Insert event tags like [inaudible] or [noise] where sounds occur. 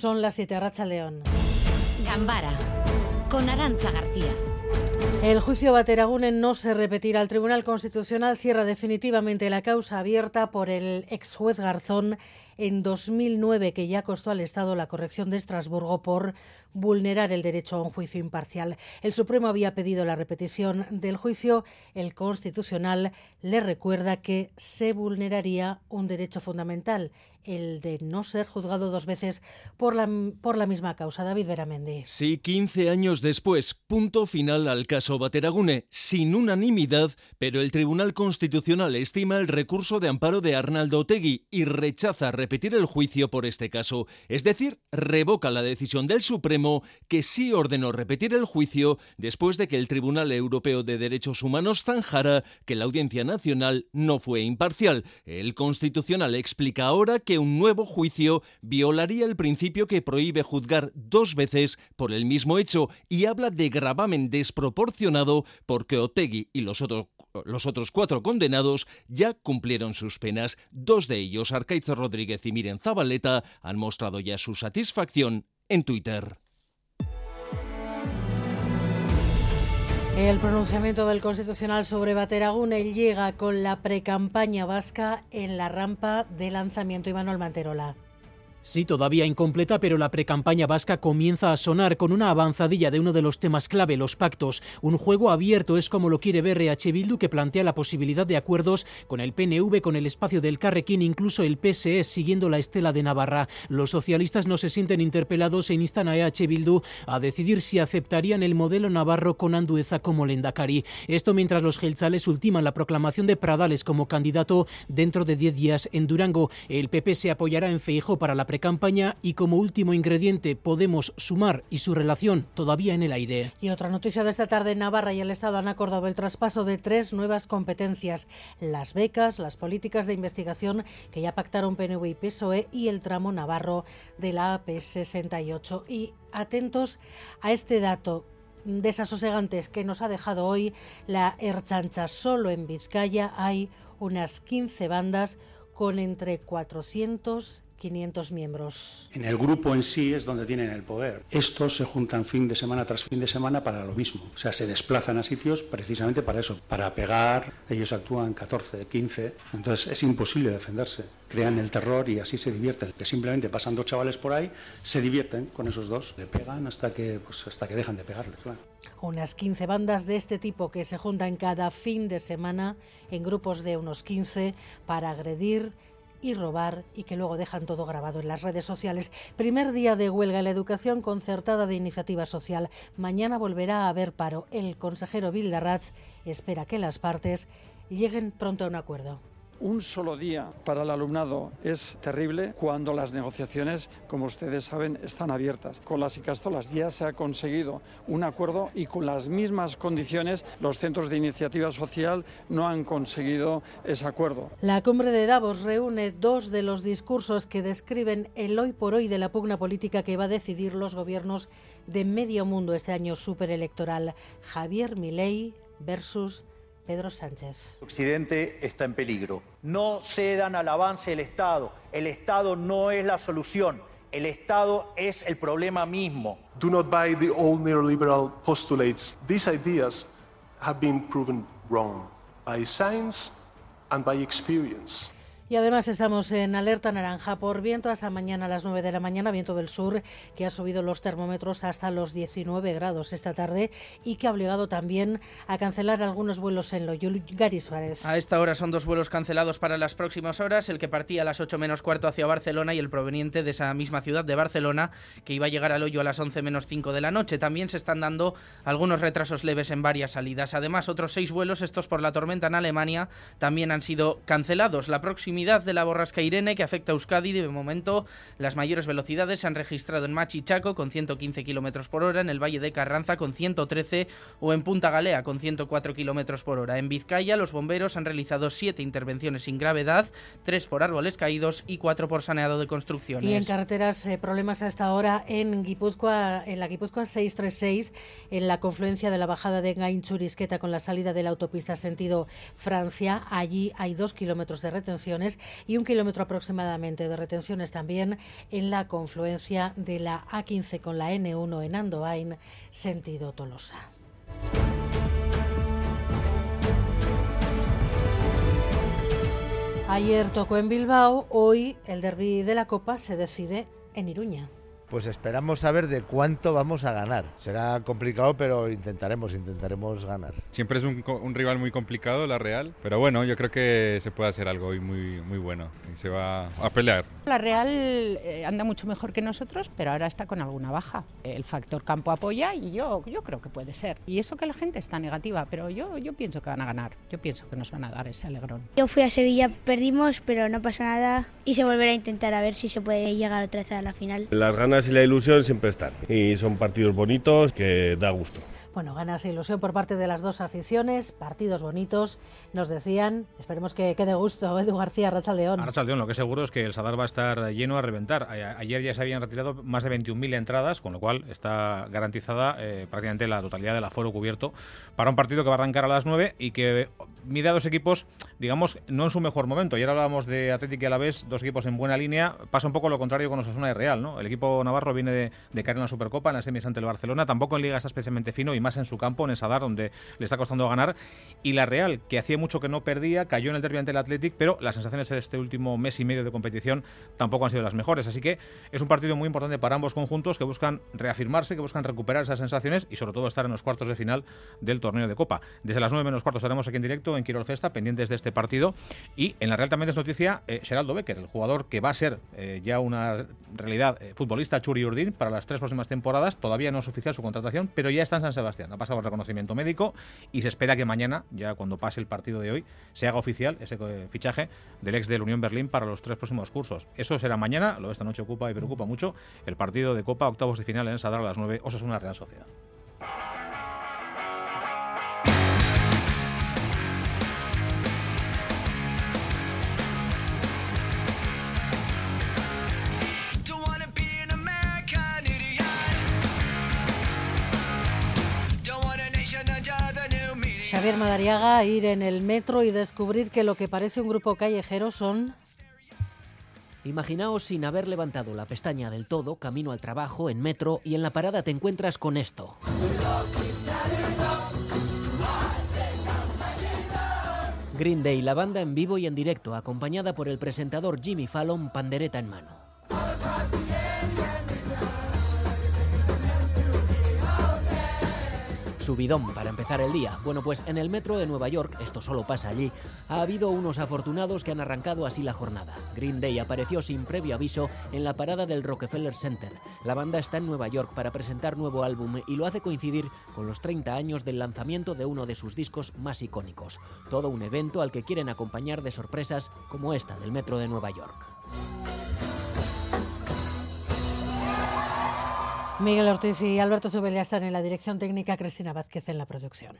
Son las 7 Racha León. Gambara con Arancha García. El juicio Bateragune no se repetirá. El Tribunal Constitucional cierra definitivamente la causa abierta por el ex juez Garzón en 2009, que ya costó al Estado la corrección de Estrasburgo por vulnerar el derecho a un juicio imparcial. El Supremo había pedido la repetición del juicio. El Constitucional le recuerda que se vulneraría un derecho fundamental, el de no ser juzgado dos veces por la, misma causa. David Beramendi. Sí, 15 años después, punto final al caso Bateragune, sin unanimidad, pero el Tribunal Constitucional estima el recurso de amparo de Arnaldo Otegui y rechaza repetir el juicio por este caso. Es decir, revoca la decisión del Supremo que sí ordenó repetir el juicio después de que el Tribunal Europeo de Derechos Humanos zanjara que la Audiencia Nacional no fue imparcial. El Constitucional explica ahora que un nuevo juicio violaría el principio que prohíbe juzgar dos veces por el mismo hecho y habla de gravamen desproporcionado porque Otegui y los otros los otros cuatro condenados ya cumplieron sus penas. Dos de ellos, Arcaizo Rodríguez y Miren Zabaleta, han mostrado ya su satisfacción en Twitter. El pronunciamiento del Constitucional sobre Bateragune llega con la precampaña vasca en la rampa de lanzamiento. Manuel Manterola. Sí, todavía incompleta, pero la precampaña vasca comienza a sonar con una avanzadilla de uno de los temas clave, los pactos. Un juego abierto es como lo quiere ver EH Bildu, que plantea la posibilidad de acuerdos con el PNV, con el espacio del Carrequín, incluso el PSE, siguiendo la estela de Navarra. Los socialistas no se sienten interpelados e instan a EH Bildu a decidir si aceptarían el modelo navarro con Andueza como lendakari. Esto mientras los gelzales ultiman la proclamación de Pradales como candidato dentro de 10 días en Durango. El PP se apoyará en Feijo para la precampaña y como último ingrediente podemos sumar y su relación todavía en el aire. Y otra noticia de esta tarde, Navarra y el Estado han acordado el traspaso de tres nuevas competencias, las becas, las políticas de investigación que ya pactaron PNV y PSOE y el tramo navarro de la AP 68. Y atentos a este dato desasosegantes que nos ha dejado hoy la Erchancha. Solo en Vizcaya hay unas 15 bandas con entre 400 500 miembros. En el grupo en sí es donde tienen el poder. Estos se juntan fin de semana tras fin de semana para lo mismo. O sea, se desplazan a sitios precisamente para eso, para pegar. Ellos actúan 14, 15. Entonces es imposible defenderse. Crean el terror y así se divierten. Que simplemente pasan dos chavales por ahí, se divierten con esos dos. Le pegan hasta que, pues, hasta que dejan de pegarles. Unas 15 bandas de este tipo que se juntan cada fin de semana en grupos de unos 15 para agredir y robar y que luego dejan todo grabado en las redes sociales. Primer día de huelga en la educación concertada de iniciativa social. Mañana volverá a haber paro. El consejero Bildarratz espera que las partes lleguen pronto a un acuerdo un solo día para el alumnado es terrible cuando las negociaciones, como ustedes saben, están abiertas. Con las Icastolas ya se ha conseguido un acuerdo y con las mismas condiciones los centros de iniciativa social no han conseguido ese acuerdo. La cumbre de Davos reúne dos de los discursos que describen el hoy por hoy de la pugna política que va a decidir los gobiernos de medio mundo este año superelectoral. Javier Milei versus Pedro Sánchez. Occidente está en peligro. No cedan al avance del Estado. El Estado no es la solución. El Estado es el problema mismo. Do not buy the old neoliberal postulates. These ideas have been proven wrong by science and by experience. Y además estamos en alerta naranja por viento hasta mañana a las 9 de la mañana, viento del sur, que ha subido los termómetros hasta los 19 grados esta tarde y que ha obligado también a cancelar algunos vuelos en Loyola. Gary Suárez. A esta hora son dos vuelos cancelados para las próximas horas, el que partía a las 8 menos cuarto hacia Barcelona y el proveniente de esa misma ciudad de Barcelona, que iba a llegar al hoyo a las 11 menos 5 de la noche. También se están dando algunos retrasos leves en varias salidas. Además, otros seis vuelos, estos por la tormenta en Alemania, también han sido cancelados. La próxima de la borrasca Irene que afecta a Euskadi. De momento, las mayores velocidades se han registrado en Machichaco con 115 km por hora, en el Valle de Carranza con 113 o en Punta Galea con 104 km por hora. En Vizcaya, los bomberos han realizado siete intervenciones sin gravedad, tres por árboles caídos y cuatro por saneado de construcciones. Y en carreteras, eh, problemas hasta ahora en Guipúzcoa, en la Guipúzcoa 636, en la confluencia de la bajada de Gainchurisqueta con la salida de la autopista sentido Francia. Allí hay dos kilómetros de retenciones y un kilómetro aproximadamente de retenciones también en la confluencia de la A15 con la N1 en Andoain, sentido Tolosa. Ayer tocó en Bilbao, hoy el derby de la Copa se decide en Iruña pues esperamos saber de cuánto vamos a ganar. Será complicado, pero intentaremos, intentaremos ganar. Siempre es un, rival muy complicado, la Real, pero bueno, yo creo que se puede hacer algo hoy muy, muy bueno y se va a pelear. La Real eh, anda mucho mejor que nosotros, pero ahora está con alguna baja. El factor campo apoya y yo, yo creo que puede ser. Y eso que la gente está negativa, pero yo, yo pienso que van a ganar. Yo pienso que nos van a dar ese alegrón. Yo fui a Sevilla, perdimos, pero no pasa nada y se volverá a intentar a ver si se puede llegar otra vez a la final. Las ganas y la ilusión siempre están. Y son partidos bonitos que da gusto. Bueno, ganas e ilusión por parte de las dos aficiones, partidos bonitos, nos decían. Esperemos que quede gusto, [laughs] Edu García, Racha León. Racha León, lo que seguro es que el Sadar va a estar lleno a reventar. Ayer ya se habían retirado más de 21.000 entradas, con lo cual está garantizada eh, prácticamente la totalidad del aforo cubierto para un partido que va a arrancar a las 9 y que mide a dos equipos, digamos, no en su mejor momento. Ayer hablábamos de Atlético y Alavés, dos equipos en buena línea. Pasa un poco lo contrario con Osasuna y Real, ¿no? El equipo navarro viene de, caer en la Supercopa, en las semis ante el Barcelona. Tampoco en Liga está especialmente fino y más en su campo, en Sadar, donde le está costando ganar. Y la Real, que hacía mucho que no perdía, cayó en el derbi ante el Athletic, pero las sensaciones de este último mes y medio de competición tampoco han sido las mejores. Así que es un partido muy importante para ambos conjuntos que buscan reafirmarse, que buscan recuperar esas sensaciones y sobre todo estar en los cuartos de final del torneo de Copa. Desde las 9 menos cuartos estaremos aquí en directo en Quirol Festa, pendientes de este partido. Y en la Real también es noticia eh, Geraldo Becker, el jugador que va a ser eh, ya una realidad eh, futbolista Churi Urdin para las tres próximas temporadas. Todavía no es oficial su contratación, pero ya está en San Sebastián. Ha pasado el reconocimiento médico y se espera que mañana, ya cuando pase el partido de hoy, se haga oficial ese fichaje del ex de la Unión Berlín para los tres próximos cursos. Eso será mañana, lo de esta noche ocupa y preocupa mucho, el partido de Copa, octavos de final en Sadar a las 9, una Real Sociedad. Xavier Madariaga, ir en el metro y descubrir que lo que parece un grupo callejero son... Imaginaos sin haber levantado la pestaña del todo, camino al trabajo, en metro, y en la parada te encuentras con esto. Green Day, la banda en vivo y en directo, acompañada por el presentador Jimmy Fallon, pandereta en mano. Subidón para empezar el día. Bueno, pues en el metro de Nueva York, esto solo pasa allí, ha habido unos afortunados que han arrancado así la jornada. Green Day apareció sin previo aviso en la parada del Rockefeller Center. La banda está en Nueva York para presentar nuevo álbum y lo hace coincidir con los 30 años del lanzamiento de uno de sus discos más icónicos. Todo un evento al que quieren acompañar de sorpresas como esta del metro de Nueva York. Miguel Ortiz y Alberto Zubel ya están en la dirección técnica, Cristina Vázquez en la producción.